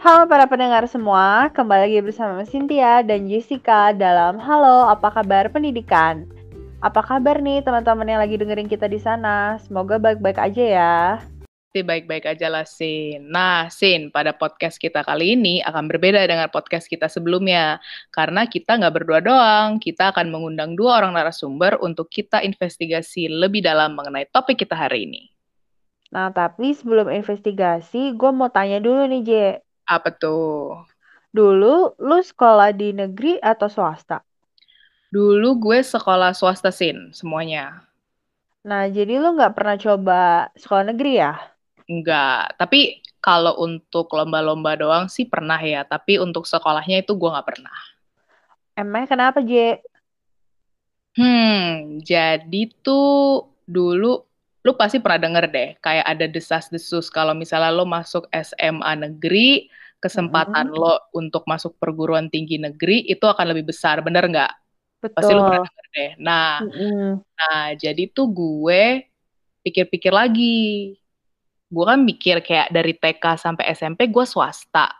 Halo para pendengar semua, kembali lagi bersama Cynthia dan Jessica dalam Halo, apa kabar pendidikan? Apa kabar nih teman-teman yang lagi dengerin kita di sana? Semoga baik-baik aja ya. Pasti baik-baik aja lah, Sin. Nah, Sin, pada podcast kita kali ini akan berbeda dengan podcast kita sebelumnya. Karena kita nggak berdua doang, kita akan mengundang dua orang narasumber untuk kita investigasi lebih dalam mengenai topik kita hari ini. Nah, tapi sebelum investigasi, gue mau tanya dulu nih, Je. Apa tuh? Dulu, lu sekolah di negeri atau swasta? Dulu gue sekolah swasta, Sin, semuanya. Nah, jadi lu nggak pernah coba sekolah negeri ya? Enggak, tapi kalau untuk lomba-lomba doang sih pernah ya, tapi untuk sekolahnya itu gue nggak pernah. Emangnya kenapa, Je? Hmm, jadi tuh dulu lu pasti pernah denger deh, kayak ada desas-desus kalau misalnya lo masuk SMA negeri, kesempatan Mm-mm. lo untuk masuk perguruan tinggi negeri itu akan lebih besar, bener nggak? Pasti lu pernah denger deh. Nah, Mm-mm. nah jadi tuh gue pikir-pikir lagi. Gue kan mikir kayak dari TK sampai SMP gue swasta.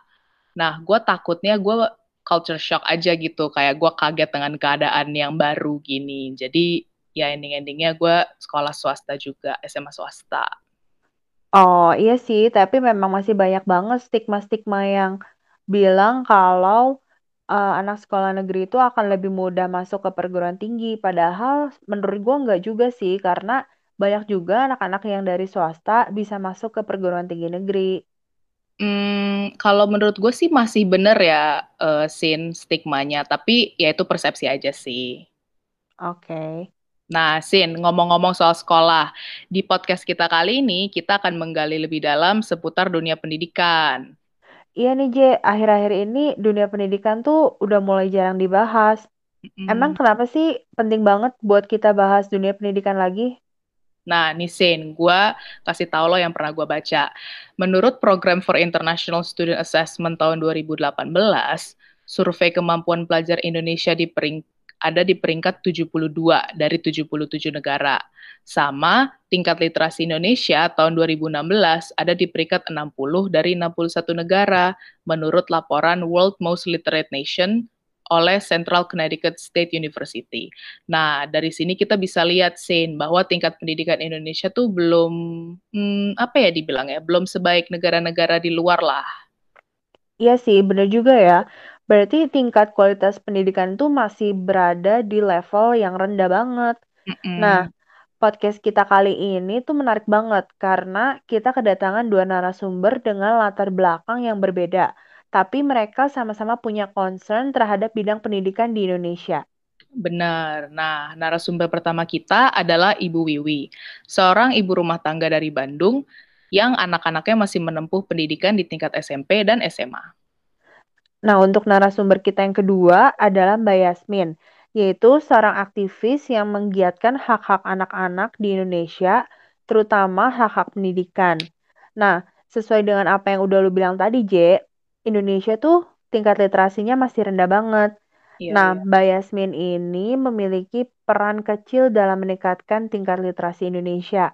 Nah, gue takutnya gue culture shock aja gitu, kayak gue kaget dengan keadaan yang baru gini. Jadi ya ending-endingnya gue sekolah swasta juga, SMA swasta. Oh, iya sih, tapi memang masih banyak banget stigma-stigma yang bilang kalau uh, anak sekolah negeri itu akan lebih mudah masuk ke perguruan tinggi. Padahal menurut gua nggak juga sih, karena banyak juga anak-anak yang dari swasta bisa masuk ke perguruan tinggi negeri. Hmm, kalau menurut gue sih masih bener ya, uh, Sin, stigmanya. Tapi ya itu persepsi aja sih. Oke. Nah, Sin, ngomong-ngomong soal sekolah, di podcast kita kali ini kita akan menggali lebih dalam seputar dunia pendidikan. Iya nih, Je, akhir-akhir ini dunia pendidikan tuh udah mulai jarang dibahas. Emang Mm. kenapa sih penting banget buat kita bahas dunia pendidikan lagi? Nah, nih Sin, gue kasih tahu lo yang pernah gue baca. Menurut Program for International Student Assessment tahun 2018, survei kemampuan pelajar Indonesia di peringkat ada di peringkat 72 dari 77 negara. Sama tingkat literasi Indonesia tahun 2016 ada di peringkat 60 dari 61 negara menurut laporan World Most Literate Nation oleh Central Connecticut State University. Nah, dari sini kita bisa lihat Sin bahwa tingkat pendidikan Indonesia tuh belum hmm, apa ya dibilang ya, belum sebaik negara-negara di luar lah. Iya sih, bener juga ya. Berarti tingkat kualitas pendidikan tuh masih berada di level yang rendah banget. Nah, Mm-mm. podcast kita kali ini tuh menarik banget karena kita kedatangan dua narasumber dengan latar belakang yang berbeda. Tapi mereka sama-sama punya concern terhadap bidang pendidikan di Indonesia. Benar. Nah, narasumber pertama kita adalah Ibu Wiwi, seorang ibu rumah tangga dari Bandung yang anak-anaknya masih menempuh pendidikan di tingkat SMP dan SMA. Nah, untuk narasumber kita yang kedua adalah Mbak Yasmin, yaitu seorang aktivis yang menggiatkan hak-hak anak-anak di Indonesia, terutama hak-hak pendidikan. Nah, sesuai dengan apa yang udah lu bilang tadi, J, Indonesia tuh tingkat literasinya masih rendah banget. Iya, Nah, iya. Mbak Yasmin ini memiliki peran kecil dalam meningkatkan tingkat literasi Indonesia.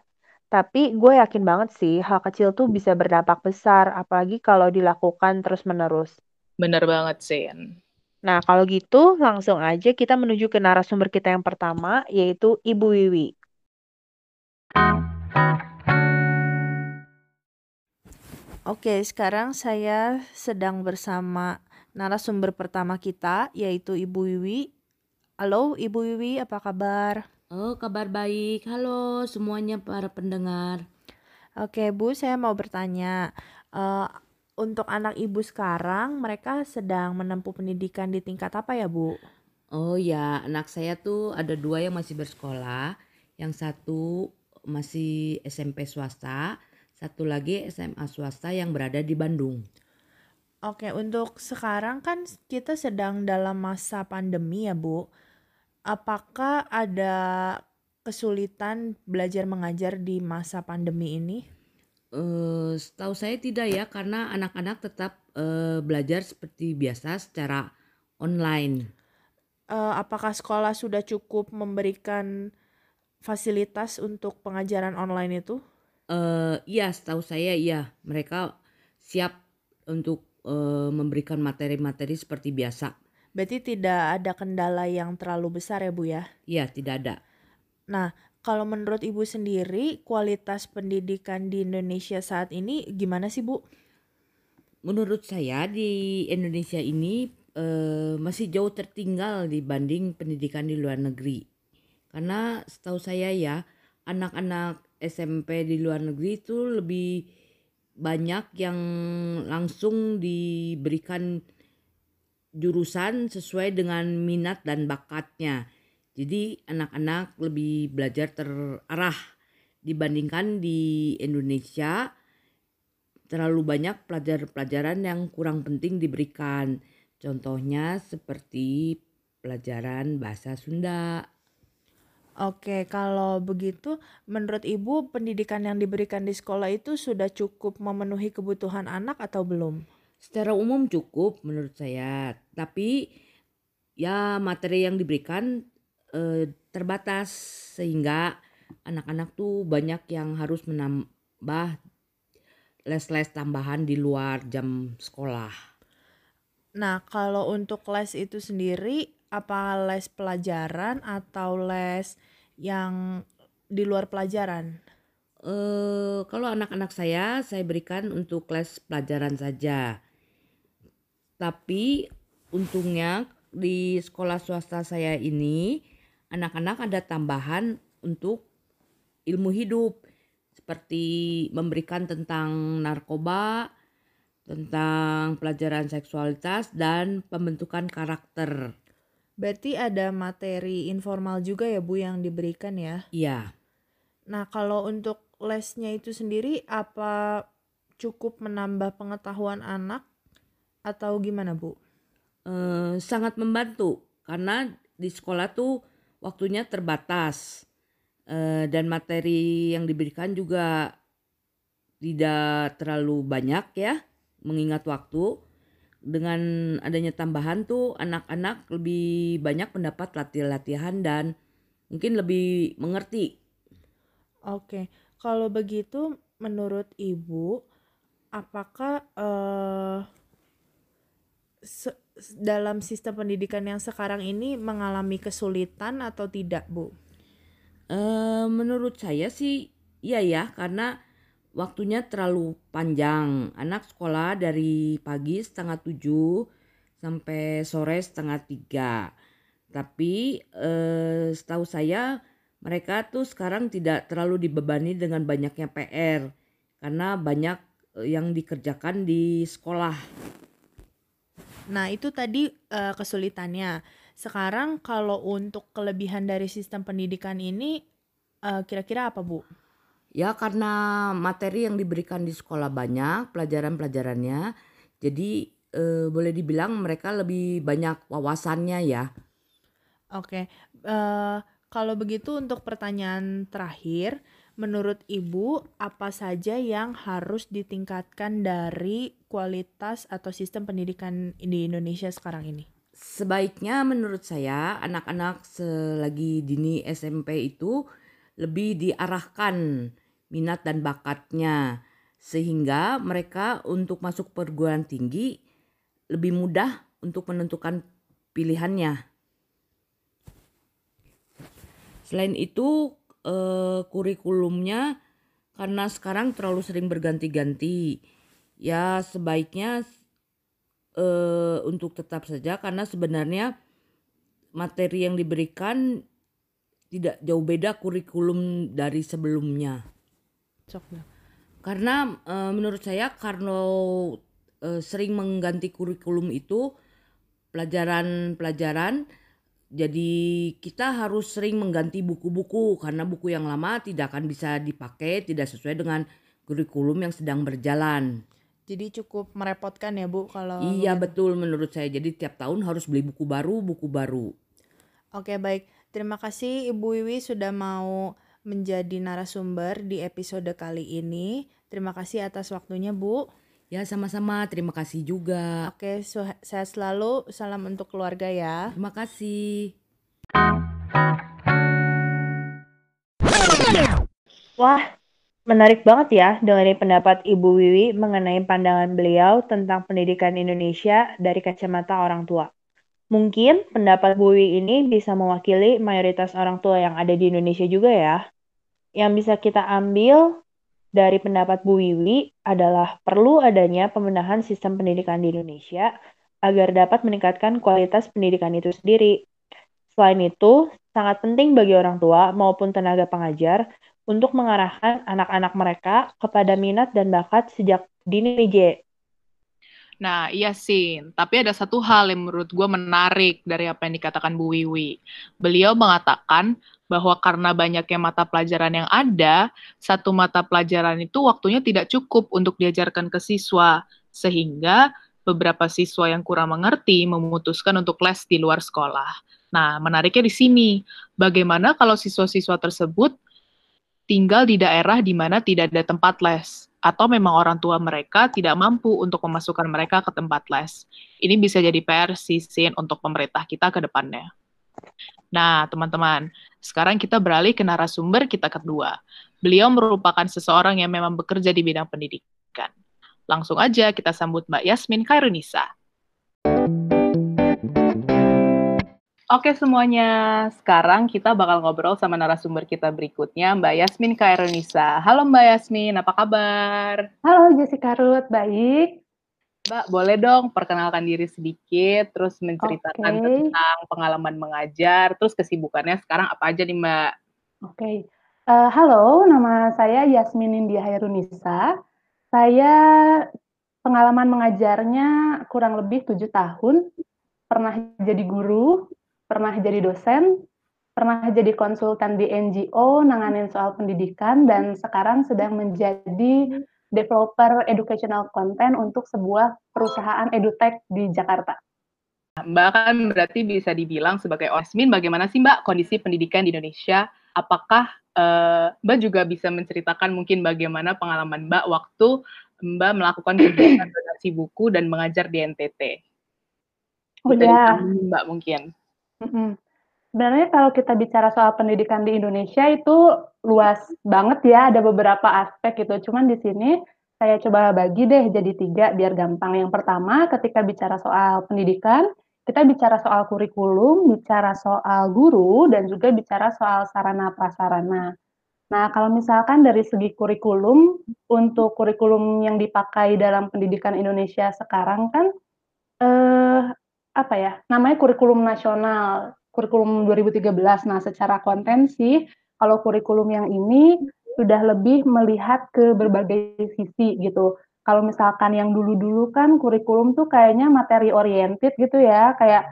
Tapi gue yakin banget sih, hal kecil tuh bisa berdampak besar, apalagi kalau dilakukan terus-menerus. Benar banget, Sin. Nah, kalau gitu langsung aja kita menuju ke narasumber kita yang pertama, yaitu Ibu Wiwi. Oke, sekarang saya sedang bersama narasumber pertama kita, yaitu Ibu Wiwi. Halo, Ibu Wiwi, apa kabar? Oh, kabar baik. Halo semuanya para pendengar. Oke, Bu, saya mau bertanya, eh, untuk anak Ibu sekarang, mereka sedang menempuh pendidikan di tingkat apa ya, Bu? Oh ya, anak saya tuh ada dua yang masih bersekolah. Yang satu masih SMP swasta, satu lagi SMA swasta yang berada di Bandung. Oke, untuk sekarang kan kita sedang dalam masa pandemi ya, Bu. Apakah ada kesulitan belajar mengajar di masa pandemi ini? Eh, setahu saya tidak ya, karena anak-anak tetap eh, belajar seperti biasa secara online. Eh, apakah sekolah sudah cukup memberikan fasilitas untuk pengajaran online itu? Eh, iya, setahu saya iya, mereka siap untuk uh, memberikan materi-materi seperti biasa. Berarti tidak ada kendala yang terlalu besar ya Bu ya? Iya, tidak ada. Nah, kalau menurut Ibu sendiri kualitas pendidikan di Indonesia saat ini gimana sih Bu? Menurut saya di Indonesia ini uh, masih jauh tertinggal dibanding pendidikan di luar negeri. Karena setahu saya ya, anak-anak SMP di luar negeri itu lebih banyak yang langsung diberikan jurusan sesuai dengan minat dan bakatnya. Jadi anak-anak lebih belajar terarah dibandingkan di Indonesia terlalu banyak pelajaran-pelajaran yang kurang penting diberikan. Contohnya seperti pelajaran bahasa Sunda. Oke, kalau begitu menurut Ibu pendidikan yang diberikan di sekolah itu sudah cukup memenuhi kebutuhan anak atau belum? Secara umum cukup menurut saya, tapi ya materi yang diberikan eh, terbatas sehingga anak-anak tuh banyak yang harus menambah les-les tambahan di luar jam sekolah. Nah, kalau untuk les itu sendiri apa les pelajaran atau les yang di luar pelajaran? Uh, kalau anak-anak saya, saya berikan untuk les pelajaran saja. Tapi untungnya di sekolah swasta saya ini, anak-anak ada tambahan untuk ilmu hidup. Seperti memberikan tentang narkoba, tentang pelajaran seksualitas dan pembentukan karakter. Berarti ada materi informal juga ya Bu yang diberikan ya? Iya. Nah kalau untuk lesnya itu sendiri apa cukup menambah pengetahuan anak atau gimana Bu? Eh, sangat membantu karena di sekolah tuh waktunya terbatas eh, dan materi yang diberikan juga tidak terlalu banyak ya mengingat waktu dengan adanya tambahan tuh anak-anak lebih banyak mendapat latihan-latihan dan mungkin lebih mengerti. Oke, kalau begitu menurut ibu, apakah uh, se dalam sistem pendidikan yang sekarang ini mengalami kesulitan atau tidak, bu? Uh, menurut saya sih, iya ya, karena waktunya terlalu panjang. Anak sekolah dari pagi setengah tujuh sampai sore setengah tiga. Tapi eh, setahu saya mereka tuh sekarang tidak terlalu dibebani dengan banyaknya PR karena banyak eh, yang dikerjakan di sekolah. Nah itu tadi uh, kesulitannya. Sekarang kalau untuk kelebihan dari sistem pendidikan ini kira kira-kira apa Bu? Ya karena materi yang diberikan di sekolah banyak pelajaran-pelajarannya, jadi eh, boleh dibilang mereka lebih banyak wawasannya ya. Oke, uh, kalau begitu untuk pertanyaan terakhir, menurut Ibu apa saja yang harus ditingkatkan dari kualitas atau sistem pendidikan di Indonesia sekarang ini? Sebaiknya menurut saya anak-anak selagi dini SMP itu lebih diarahkan minat dan bakatnya sehingga mereka untuk masuk perguruan tinggi lebih mudah untuk menentukan pilihannya. Selain itu eh, kurikulumnya karena sekarang terlalu sering berganti-ganti ya sebaiknya eh, untuk tetap saja karena sebenarnya materi yang diberikan tidak jauh beda kurikulum dari sebelumnya. Karena e, menurut saya karena e, sering mengganti kurikulum itu pelajaran-pelajaran jadi kita harus sering mengganti buku-buku karena buku yang lama tidak akan bisa dipakai tidak sesuai dengan kurikulum yang sedang berjalan. Jadi cukup merepotkan ya Bu kalau Iya betul menurut saya. Jadi tiap tahun harus beli buku baru, buku baru. Oke baik. Terima kasih Ibu Wiwi sudah mau menjadi narasumber di episode kali ini. Terima kasih atas waktunya, Bu. Ya, sama-sama. Terima kasih juga. Oke, sehat selalu. Salam untuk keluarga ya. Terima kasih. Wah, Menarik banget ya dengerin pendapat Ibu Wiwi mengenai pandangan beliau tentang pendidikan Indonesia dari kacamata orang tua. Mungkin pendapat Bu Wiwi ini bisa mewakili mayoritas orang tua yang ada di Indonesia juga ya. Yang bisa kita ambil dari pendapat Bu Wiwi adalah perlu adanya pembenahan sistem pendidikan di Indonesia agar dapat meningkatkan kualitas pendidikan itu sendiri. Selain itu, sangat penting bagi orang tua maupun tenaga pengajar untuk mengarahkan anak-anak mereka kepada minat dan bakat sejak dini J. Nah, iya sih. Tapi ada satu hal yang menurut gue menarik dari apa yang dikatakan Bu Wiwi. Beliau mengatakan bahwa karena banyaknya mata pelajaran yang ada, satu mata pelajaran itu waktunya tidak cukup untuk diajarkan ke siswa. Sehingga beberapa siswa yang kurang mengerti memutuskan untuk les di luar sekolah. Nah, menariknya di sini, bagaimana kalau siswa-siswa tersebut tinggal di daerah di mana tidak ada tempat les, atau memang orang tua mereka tidak mampu untuk memasukkan mereka ke tempat les. Ini bisa jadi PR sisin untuk pemerintah kita ke depannya. Nah, teman-teman, sekarang kita beralih ke narasumber kita kedua. Beliau merupakan seseorang yang memang bekerja di bidang pendidikan. Langsung aja kita sambut Mbak Yasmin Kairunisa. Oke semuanya, sekarang kita bakal ngobrol sama narasumber kita berikutnya, Mbak Yasmin Kairunisa. Halo Mbak Yasmin, apa kabar? Halo Jessica Ruth, baik. Mbak, boleh dong perkenalkan diri sedikit, terus menceritakan okay. tentang pengalaman mengajar, terus kesibukannya sekarang apa aja nih Mbak? Oke, okay. uh, eh, halo, nama saya Yasmin India Hairunisa. Saya pengalaman mengajarnya kurang lebih tujuh tahun, pernah jadi guru, pernah jadi dosen, pernah jadi konsultan di NGO, nanganin soal pendidikan, dan sekarang sedang menjadi developer educational content untuk sebuah perusahaan edutech di Jakarta. Mbak kan berarti bisa dibilang sebagai Osmin, bagaimana sih Mbak kondisi pendidikan di Indonesia? Apakah uh, Mbak juga bisa menceritakan mungkin bagaimana pengalaman Mbak waktu Mbak melakukan kegiatan donasi buku dan mengajar di NTT? Oh ya. Mbak mungkin. Mhm. Sebenarnya kalau kita bicara soal pendidikan di Indonesia itu luas banget ya, ada beberapa aspek gitu. Cuman di sini saya coba bagi deh jadi tiga biar gampang. Yang pertama ketika bicara soal pendidikan, kita bicara soal kurikulum, bicara soal guru, dan juga bicara soal sarana prasarana. Nah, kalau misalkan dari segi kurikulum, untuk kurikulum yang dipakai dalam pendidikan Indonesia sekarang kan, eh, apa ya, namanya kurikulum nasional, kurikulum 2013. Nah, secara konten sih, kalau kurikulum yang ini sudah lebih melihat ke berbagai sisi gitu. Kalau misalkan yang dulu-dulu kan kurikulum tuh kayaknya materi oriented gitu ya, kayak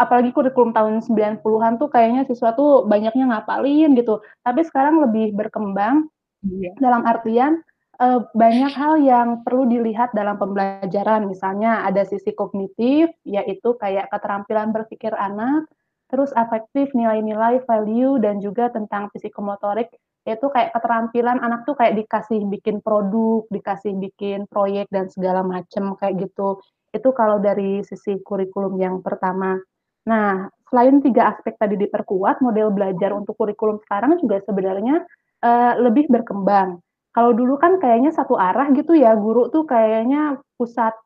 apalagi kurikulum tahun 90-an tuh kayaknya siswa tuh banyaknya ngapalin gitu. Tapi sekarang lebih berkembang iya. dalam artian uh, banyak hal yang perlu dilihat dalam pembelajaran. Misalnya ada sisi kognitif, yaitu kayak keterampilan berpikir anak, terus afektif, nilai-nilai, value, dan juga tentang psikomotorik, yaitu kayak keterampilan anak tuh kayak dikasih bikin produk, dikasih bikin proyek, dan segala macem kayak gitu. Itu kalau dari sisi kurikulum yang pertama. Nah, selain tiga aspek tadi diperkuat, model belajar untuk kurikulum sekarang juga sebenarnya uh, lebih berkembang kalau dulu kan kayaknya satu arah gitu ya, guru tuh kayaknya pusat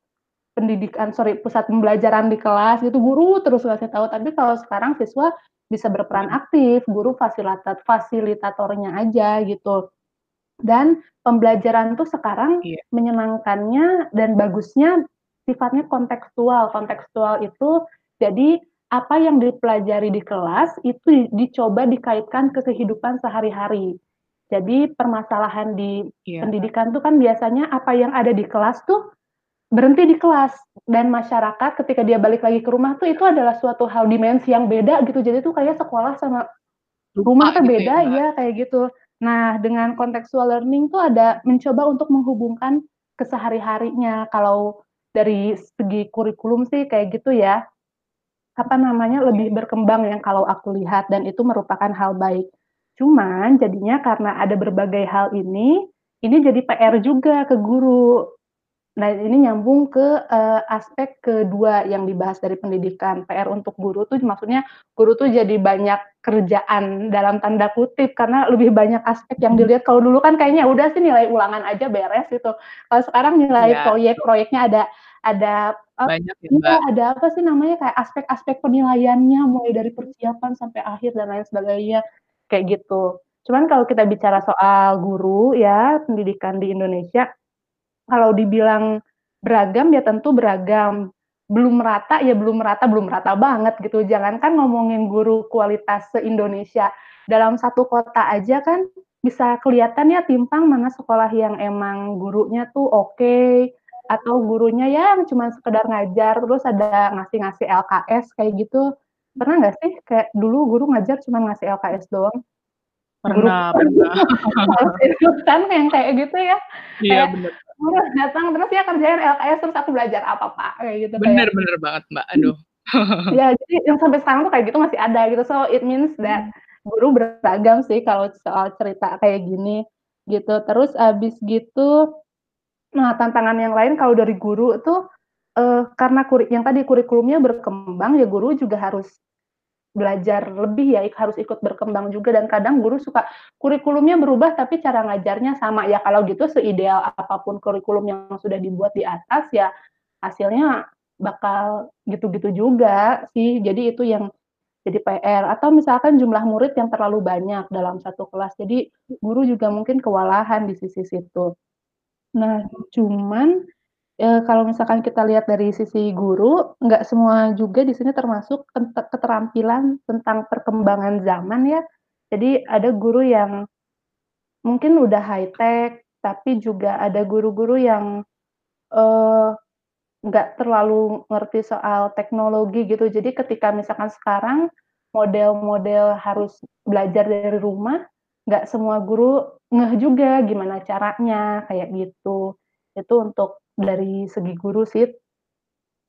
pendidikan, sorry, pusat pembelajaran di kelas gitu, guru terus ngasih tahu. Tapi kalau sekarang siswa bisa berperan aktif, guru fasilitator fasilitatornya aja gitu. Dan pembelajaran tuh sekarang yeah. menyenangkannya dan bagusnya sifatnya kontekstual. Kontekstual itu jadi apa yang dipelajari di kelas itu dicoba dikaitkan ke kehidupan sehari-hari. Jadi permasalahan di yeah. pendidikan tuh kan biasanya apa yang ada di kelas tuh berhenti di kelas dan masyarakat ketika dia balik lagi ke rumah tuh itu adalah suatu hal dimensi yang beda gitu. Jadi tuh kayak sekolah sama rumah tuh gitu beda ya, ya kayak gitu. Nah, dengan contextual learning tuh ada mencoba untuk menghubungkan kesehari-harinya. Kalau dari segi kurikulum sih kayak gitu ya. Apa namanya lebih berkembang yang kalau aku lihat dan itu merupakan hal baik. Cuman jadinya karena ada berbagai hal ini, ini jadi PR juga ke guru. Nah, ini nyambung ke uh, aspek kedua yang dibahas dari pendidikan. PR untuk guru tuh maksudnya guru tuh jadi banyak kerjaan dalam tanda kutip karena lebih banyak aspek yang dilihat. Kalau dulu kan kayaknya udah sih nilai ulangan aja beres gitu. Kalau sekarang nilai ya. proyek-proyeknya ada ada banyak ya, Mbak. ada apa sih namanya kayak aspek-aspek penilaiannya mulai dari persiapan sampai akhir dan lain sebagainya kayak gitu. Cuman kalau kita bicara soal guru ya pendidikan di Indonesia kalau dibilang beragam ya tentu beragam. Belum merata ya belum merata, belum merata banget gitu. Jangankan ngomongin guru kualitas se-Indonesia. Dalam satu kota aja kan bisa kelihatan ya timpang mana sekolah yang emang gurunya tuh oke okay, atau gurunya yang cuma sekedar ngajar terus ada ngasih-ngasih LKS kayak gitu. Pernah nggak sih kayak dulu guru ngajar cuma ngasih LKS doang? Pernah, pernah. kan yang kayak gitu ya. Iya, benar datang terus ya kerjain LKS terus aku belajar apa pak? Kayak gitu bener kayak. bener banget mbak. Aduh. Ya jadi yang sampai sekarang tuh kayak gitu masih ada gitu. So it means that guru beragam sih kalau soal cerita kayak gini gitu. Terus abis gitu nah tantangan yang lain kalau dari guru tuh uh, karena kurik yang tadi kurikulumnya berkembang ya guru juga harus belajar lebih ya harus ikut berkembang juga. Dan kadang guru suka kurikulumnya berubah tapi cara ngajarnya sama ya. Kalau gitu seideal apa pun kurikulum yang sudah dibuat di atas ya hasilnya bakal gitu-gitu juga sih. Jadi itu yang jadi PR atau misalkan jumlah murid yang terlalu banyak dalam satu kelas. Jadi guru juga mungkin kewalahan di sisi situ. Nah cuman Ya, kalau misalkan kita lihat dari sisi guru, nggak semua juga di sini termasuk keterampilan tentang perkembangan zaman ya. Jadi ada guru yang mungkin udah high tech, tapi juga ada guru-guru yang uh, nggak terlalu ngerti soal teknologi gitu. Jadi ketika misalkan sekarang model-model harus belajar dari rumah, nggak semua guru ngeh juga gimana caranya kayak gitu. Itu untuk dari segi guru sih.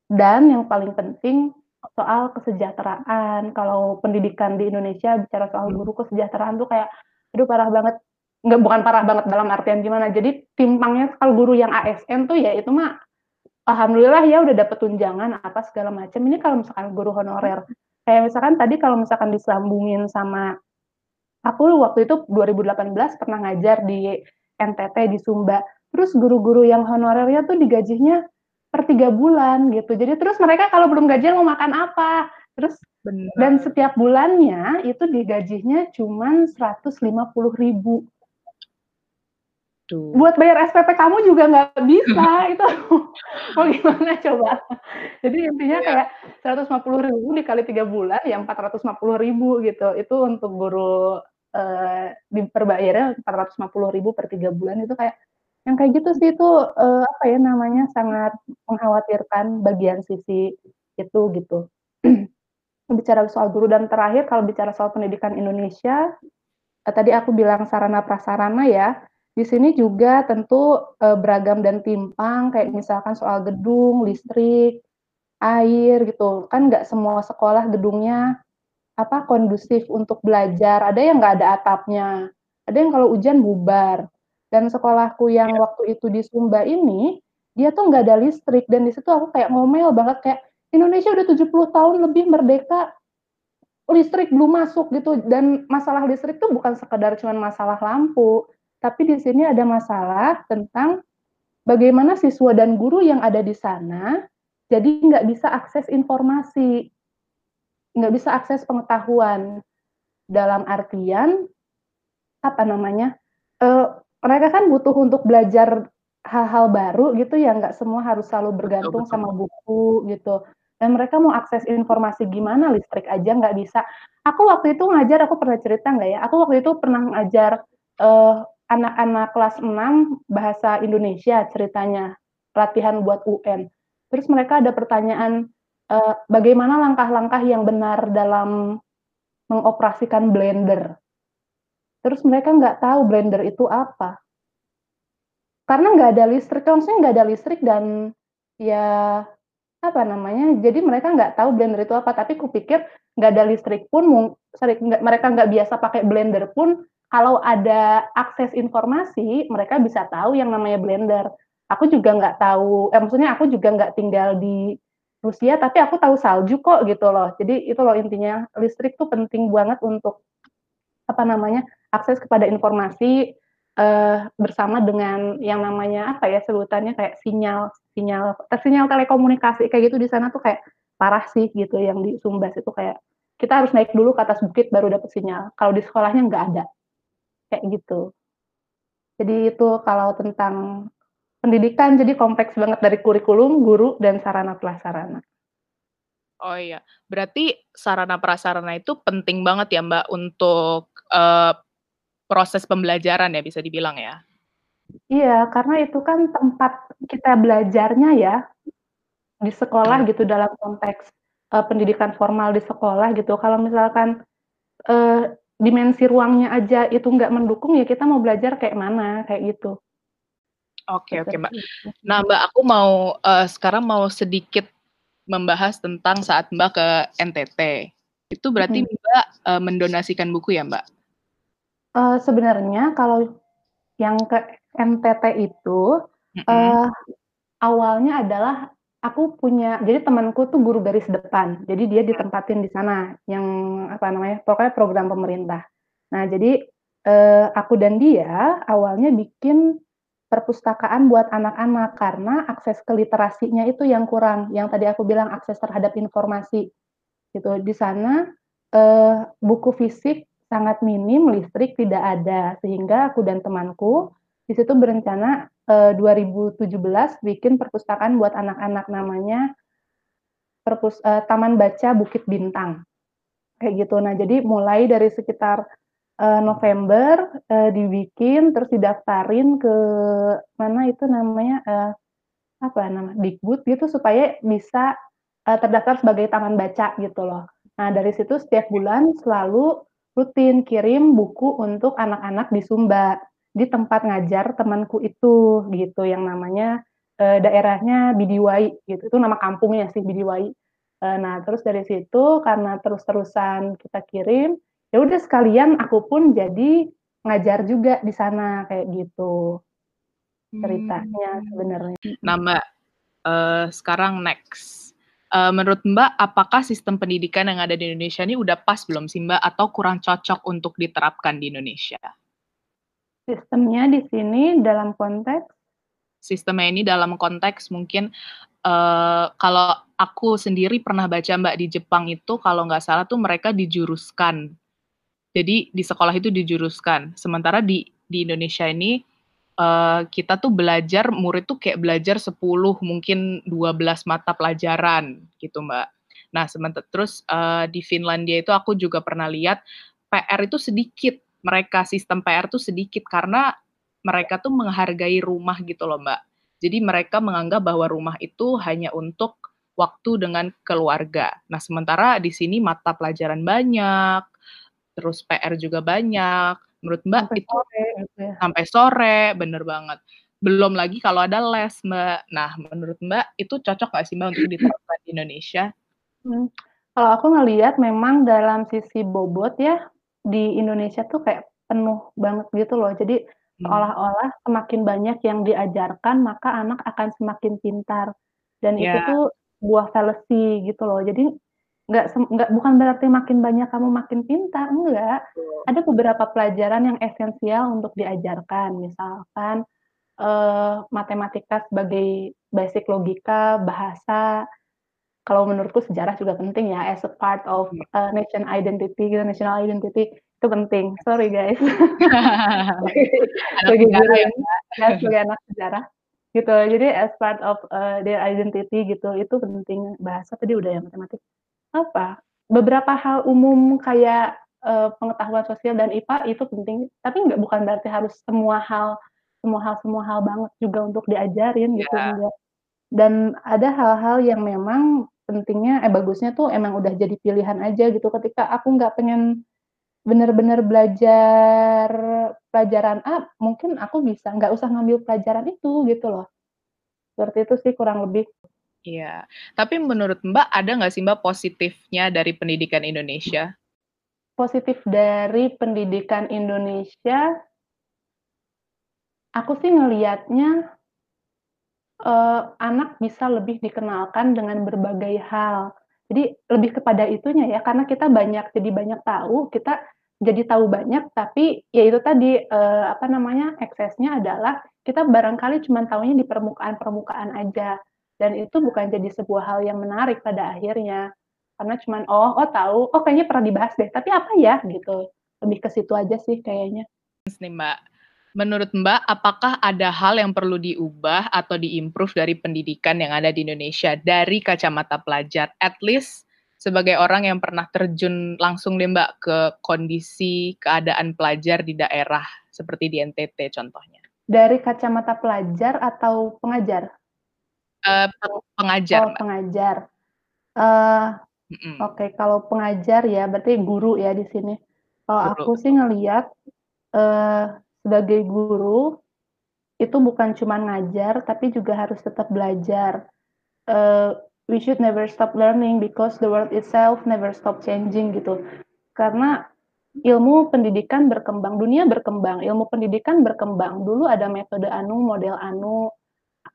Dan yang paling penting soal kesejahteraan. Kalau pendidikan di Indonesia bicara soal guru kesejahteraan tuh kayak aduh parah banget. Nggak bukan parah banget dalam artian gimana. Jadi timpangnya kalau guru yang ASN tuh ya itu mah alhamdulillah ya udah dapet tunjangan apa segala macam. Ini kalau misalkan guru honorer kayak misalkan tadi kalau misalkan disambungin sama aku waktu itu 2018 pernah ngajar di NTT di Sumba terus guru-guru yang honorernya tuh digajinya per tiga bulan gitu. Jadi terus mereka kalau belum gajian mau makan apa? Terus Benar. dan setiap bulannya itu digajinya cuma seratus lima puluh ribu. Tuh. buat bayar SPP kamu juga nggak bisa itu. Mau gimana coba? Jadi intinya ya. kayak seratus lima puluh ribu dikali tiga bulan ya empat ratus lima puluh ribu gitu. Itu untuk guru eh, diperbayarnya empat ratus lima puluh ribu per tiga bulan. Itu kayak yang kayak gitu sih itu uh, apa ya namanya sangat mengkhawatirkan bagian sisi itu gitu. bicara soal guru dan terakhir kalau bicara soal pendidikan Indonesia uh, tadi aku bilang sarana prasarana ya. Di sini juga tentu uh, beragam dan timpang kayak misalkan soal gedung, listrik, air gitu. Kan nggak semua sekolah gedungnya apa kondusif untuk belajar. Ada yang nggak ada atapnya. Ada yang kalau hujan bubar dan sekolahku yang ya. waktu itu di Sumba ini, dia tuh nggak ada listrik. Dan di situ aku kayak ngomel banget kayak Indonesia udah 70 tahun lebih merdeka. Listrik belum masuk gitu. Dan masalah listrik tuh bukan sekedar cuma masalah lampu. Tapi di sini ada masalah tentang bagaimana siswa dan guru yang ada di sana jadi nggak bisa akses informasi nggak bisa akses pengetahuan. Dalam artian apa namanya uh, mereka kan butuh untuk belajar hal-hal baru gitu ya, nggak semua harus selalu bergantung betul, sama buku gitu. Dan mereka mau akses informasi gimana listrik aja nggak bisa. Aku waktu itu ngajar, aku pernah cerita nggak ya? Aku waktu itu pernah ngajar uh, anak-anak kelas 6 bahasa Indonesia ceritanya, latihan buat UN. Terus mereka ada pertanyaan, uh, bagaimana langkah-langkah yang benar dalam mengoperasikan blender? Terus mereka nggak tahu blender itu apa. Karena nggak ada listrik, maksudnya nggak ada listrik dan ya apa namanya, jadi mereka nggak tahu blender itu apa. Tapi kupikir nggak ada listrik pun, mereka nggak biasa pakai blender pun, kalau ada akses informasi, mereka bisa tahu yang namanya blender. aku juga nggak tahu, eh, maksudnya aku juga nggak tinggal di Rusia, tapi aku tahu salju kok gitu loh. Jadi itu loh intinya, listrik tuh penting banget untuk apa namanya akses kepada informasi uh, bersama dengan yang namanya apa ya sebutannya kayak sinyal sinyal sinyal telekomunikasi kayak gitu di sana tuh kayak parah sih gitu yang di Sumbas itu kayak kita harus naik dulu ke atas bukit baru dapat sinyal. Kalau di sekolahnya nggak ada kayak gitu. Jadi itu kalau tentang pendidikan jadi kompleks banget dari kurikulum, guru, dan sarana prasarana. Oh iya, berarti sarana prasarana itu penting banget ya Mbak untuk uh, proses pembelajaran ya bisa dibilang ya? Iya, karena itu kan tempat kita belajarnya ya di sekolah hmm. gitu dalam konteks uh, pendidikan formal di sekolah gitu. Kalau misalkan uh, dimensi ruangnya aja itu nggak mendukung ya kita mau belajar kayak mana kayak gitu. Oke oke, Mbak. Nah, Mbak, aku mau uh, sekarang mau sedikit membahas tentang saat Mbak ke NTT. Itu berarti hmm. Mbak uh, mendonasikan buku ya, Mbak? Uh, sebenarnya kalau yang ke NTT itu hmm. uh, awalnya adalah aku punya jadi temanku tuh guru garis depan. Jadi dia ditempatin di sana yang apa namanya? Pokoknya program pemerintah. Nah, jadi uh, aku dan dia awalnya bikin perpustakaan buat anak-anak karena akses ke literasinya itu yang kurang. Yang tadi aku bilang akses terhadap informasi. Gitu. Di sana eh, buku fisik sangat minim, listrik tidak ada sehingga aku dan temanku di situ berencana eh, 2017 bikin perpustakaan buat anak-anak namanya perpus eh, Taman Baca Bukit Bintang. Kayak gitu. Nah, jadi mulai dari sekitar uh, November uh, dibikin terus didaftarin ke mana itu namanya uh, apa nama Dikbud gitu supaya bisa uh, terdaftar sebagai taman baca gitu loh. Nah dari situ setiap bulan selalu rutin kirim buku untuk anak-anak di Sumba di tempat ngajar temanku itu gitu yang namanya uh, daerahnya Bidiwai gitu itu nama kampungnya sih Bidiwai. Uh, nah terus dari situ karena terus-terusan kita kirim ya udah sekalian aku pun jadi ngajar juga di sana kayak gitu ceritanya hmm. sebenarnya. Nah Mbak, uh, sekarang next. Uh, menurut Mbak, apakah sistem pendidikan yang ada di Indonesia ini udah pas belum sih Mbak atau kurang cocok untuk diterapkan di Indonesia? Sistemnya di sini dalam konteks? Sistemnya ini dalam konteks mungkin uh, kalau aku sendiri pernah baca Mbak di Jepang itu kalau nggak salah tuh mereka dijuruskan jadi di sekolah itu dijuruskan. Sementara di di Indonesia ini uh, kita tuh belajar murid tuh kayak belajar 10 mungkin 12 mata pelajaran gitu, Mbak. Nah, sementara terus uh, di Finlandia itu aku juga pernah lihat PR itu sedikit. Mereka sistem PR tuh sedikit karena mereka tuh menghargai rumah gitu loh, Mbak. Jadi mereka menganggap bahwa rumah itu hanya untuk waktu dengan keluarga. Nah, sementara di sini mata pelajaran banyak, terus PR juga banyak. Menurut Mbak sampai itu sore, gitu ya. sampai sore, bener banget. Belum lagi kalau ada les, Mbak. Nah, menurut Mbak itu cocok nggak sih Mbak untuk diterapkan di Indonesia? Hmm. Kalau aku ngelihat memang dalam sisi bobot ya di Indonesia tuh kayak penuh banget gitu loh. Jadi hmm. seolah-olah semakin banyak yang diajarkan maka anak akan semakin pintar dan yeah. itu tuh buah fallacy gitu loh. Jadi nggak nggak bukan berarti makin banyak kamu makin pintar enggak. Ada beberapa pelajaran yang esensial untuk diajarkan. Misalkan uh, matematika sebagai basic logika bahasa kalau menurutku sejarah juga penting ya as a part of uh, nation identity gitu national identity itu penting. Sorry guys. Sebagai guru ya, ya sebagai anak sejarah gitu. Jadi as part of uh, their identity gitu itu penting. Bahasa tadi udah ya matematik apa, beberapa hal umum kayak, uh, pengetahuan sosial dan IPA itu penting, tapi nggak bukan berarti harus semua hal semua hal semua hal banget juga untuk diajarin gitu, yeah. enggak. Dan ada hal-hal yang memang pentingnya eh, bagusnya tuh emang udah jadi pilihan aja gitu ketika aku nggak pengen bener-bener belajar pelajaran A, mungkin aku bisa nggak usah ngambil pelajaran itu gitu loh. Seperti itu sih kurang lebih. Iya, tapi menurut Mbak ada nggak sih Mbak positifnya dari pendidikan Indonesia? Positif dari pendidikan Indonesia, aku sih ngelihatnya uh, anak bisa lebih dikenalkan dengan berbagai hal. Jadi lebih kepada itunya ya, karena kita banyak jadi banyak tahu, kita jadi tahu banyak, tapi ya itu tadi, uh, apa namanya, eksesnya adalah kita barangkali cuma tahunya di permukaan-permukaan aja, dan itu bukan jadi sebuah hal yang menarik pada akhirnya. Karena cuman, oh oh tahu, oh kayaknya pernah dibahas deh, tapi apa ya, gitu. Lebih ke situ aja sih kayaknya. Nih Mbak, menurut Mbak, apakah ada hal yang perlu diubah atau diimprove dari pendidikan yang ada di Indonesia dari kacamata pelajar? At least sebagai orang yang pernah terjun langsung deh Mbak ke kondisi keadaan pelajar di daerah seperti di NTT contohnya. Dari kacamata pelajar atau pengajar? Uh, pengajar. Oh, Mbak. pengajar. -mm. Oke, okay, kalau pengajar ya berarti guru ya di sini. Kalau aku sih ngelihat uh, sebagai guru itu bukan cuma ngajar tapi juga harus tetap belajar. Uh, we should never stop learning because the world itself never stop changing gitu. Karena ilmu pendidikan berkembang, dunia berkembang, ilmu pendidikan berkembang. Dulu ada metode anu, model anu,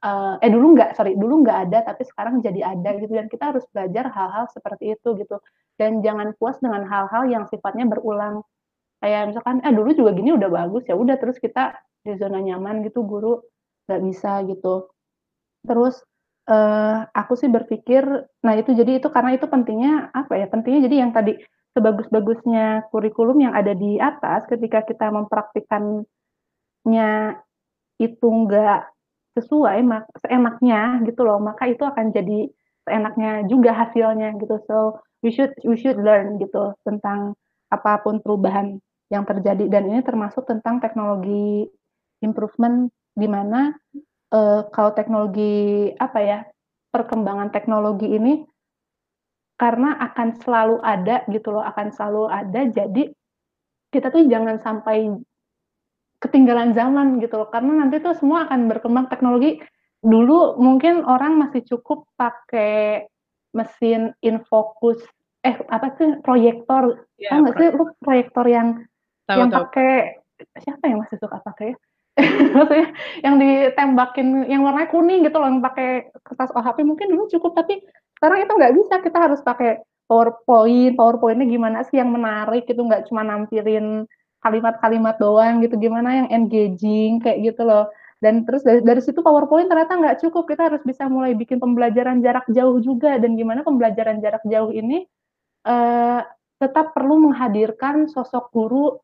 uh, eh dulu nggak, sorry, dulu nggak ada, tapi sekarang jadi ada gitu. Dan kita harus belajar hal-hal seperti itu gitu. Dan jangan puas dengan hal-hal yang sifatnya berulang. Kayak misalkan, eh dulu juga gini udah bagus ya, udah terus kita di zona nyaman gitu, guru nggak bisa gitu. Terus uh, aku sih berpikir, nah itu jadi itu karena itu pentingnya apa ya? Pentingnya jadi yang tadi sebagus-bagusnya kurikulum yang ada di atas ketika kita mempraktikannya itu enggak sesuai mak seenaknya gitu loh. Maka itu akan jadi seenaknya juga hasilnya gitu. So we should we should learn gitu tentang apa pun perubahan yang terjadi. Dan ini termasuk tentang teknologi improvement di mana uh, kalau teknologi apa ya perkembangan teknologi ini karena akan selalu ada gitu loh, akan selalu ada. Jadi kita tuh jangan sampai ketinggalan zaman gitu loh, karena nanti tuh semua akan berkembang. Teknologi. Dulu mungkin orang masih cukup pakai mesin infocus, eh apa sih proyektor, ya, tau nggak sih lu proyektor yang tahu, yang pakai siapa yang masih suka pakai? Maksudnya yang ditembakin yang warnanya kuning gitu loh, yang pakai kertas OHP mungkin dulu cukup, tapi sekarang itu nggak bisa, kita harus pakai PowerPoint, PowerPoint-nya gimana sih yang menarik gitu, nggak cuma nampilin kalimat-kalimat doang gitu, gimana yang engaging kayak gitu loh. Dan terus dari, dari situ PowerPoint ternyata nggak cukup, kita harus bisa mulai bikin pembelajaran jarak jauh juga dan gimana pembelajaran jarak jauh ini uh, tetap perlu menghadirkan sosok guru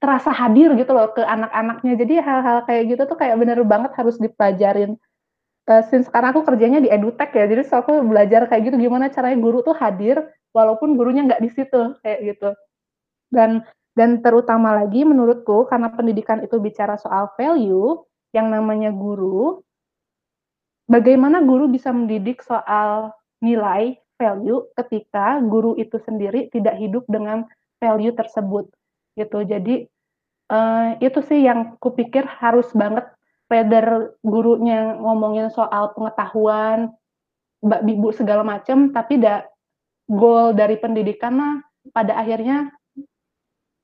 terasa hadir gitu loh ke anak-anaknya. Jadi hal-hal kayak gitu tuh kayak bener banget harus dipelajarin uh, since sekarang aku kerjanya di edutech ya, jadi so aku belajar kayak gitu gimana caranya guru tuh hadir walaupun gurunya nggak di situ kayak gitu. Dan dan terutama lagi menurutku karena pendidikan itu bicara soal value yang namanya guru, bagaimana guru bisa mendidik soal nilai value ketika guru itu sendiri tidak hidup dengan value tersebut gitu. Jadi uh, itu sih yang kupikir harus banget whether gurunya ngomongin soal pengetahuan, mbak ibu segala macam, tapi da, goal dari pendidikan mah pada akhirnya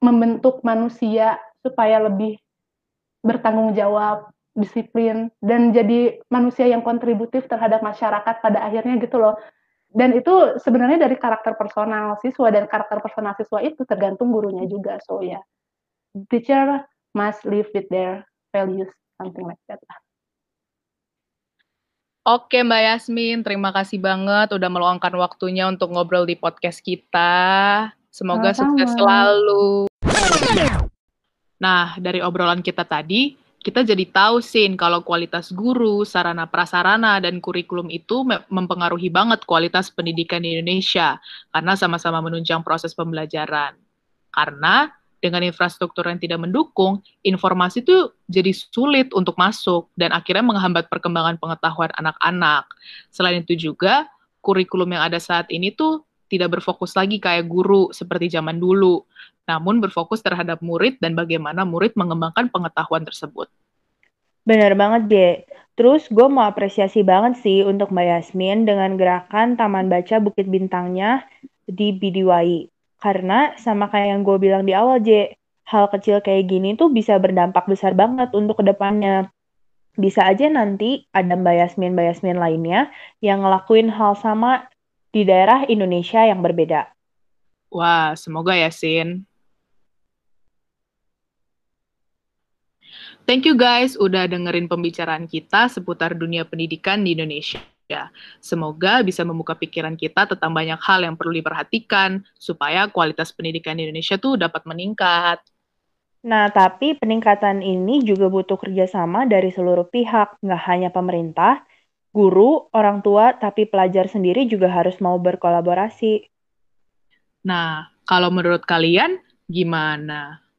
membentuk manusia supaya lebih bertanggung jawab, disiplin, dan jadi manusia yang kontributif terhadap masyarakat pada akhirnya gitu loh. Dan itu sebenarnya dari karakter personal siswa dan karakter personal siswa itu tergantung gurunya juga. So ya, yeah. teacher must live with their values something like that lah. Oke Mbak Yasmin, terima kasih banget udah meluangkan waktunya untuk ngobrol di podcast kita. Semoga Sama-sama. sukses selalu. Nah, dari obrolan kita tadi, kita jadi tahu sih kalau kualitas guru, sarana prasarana, dan kurikulum itu mempengaruhi banget kualitas pendidikan di Indonesia karena sama-sama menunjang proses pembelajaran. Karena dengan infrastruktur yang tidak mendukung, informasi itu jadi sulit untuk masuk dan akhirnya menghambat perkembangan pengetahuan anak-anak. Selain itu juga, kurikulum yang ada saat ini tuh tidak berfokus lagi kayak guru seperti zaman dulu, namun berfokus terhadap murid dan bagaimana murid mengembangkan pengetahuan tersebut. Benar banget, J. Terus gue mau apresiasi banget sih untuk Mbak Yasmin dengan gerakan Taman Baca Bukit Bintangnya di BDYI. Karena sama kayak yang gue bilang di awal, J, hal kecil kayak gini tuh bisa berdampak besar banget untuk ke depannya. Bisa aja nanti ada Mbak Yasmin-Mbak Yasmin lainnya yang ngelakuin hal sama di daerah Indonesia yang berbeda. Wah, semoga ya, Sin. Thank you guys udah dengerin pembicaraan kita seputar dunia pendidikan di Indonesia. Semoga bisa membuka pikiran kita tentang banyak hal yang perlu diperhatikan supaya kualitas pendidikan di Indonesia tuh dapat meningkat. Nah, tapi peningkatan ini juga butuh kerjasama dari seluruh pihak, nggak hanya pemerintah, guru, orang tua, tapi pelajar sendiri juga harus mau berkolaborasi. Nah, kalau menurut kalian gimana?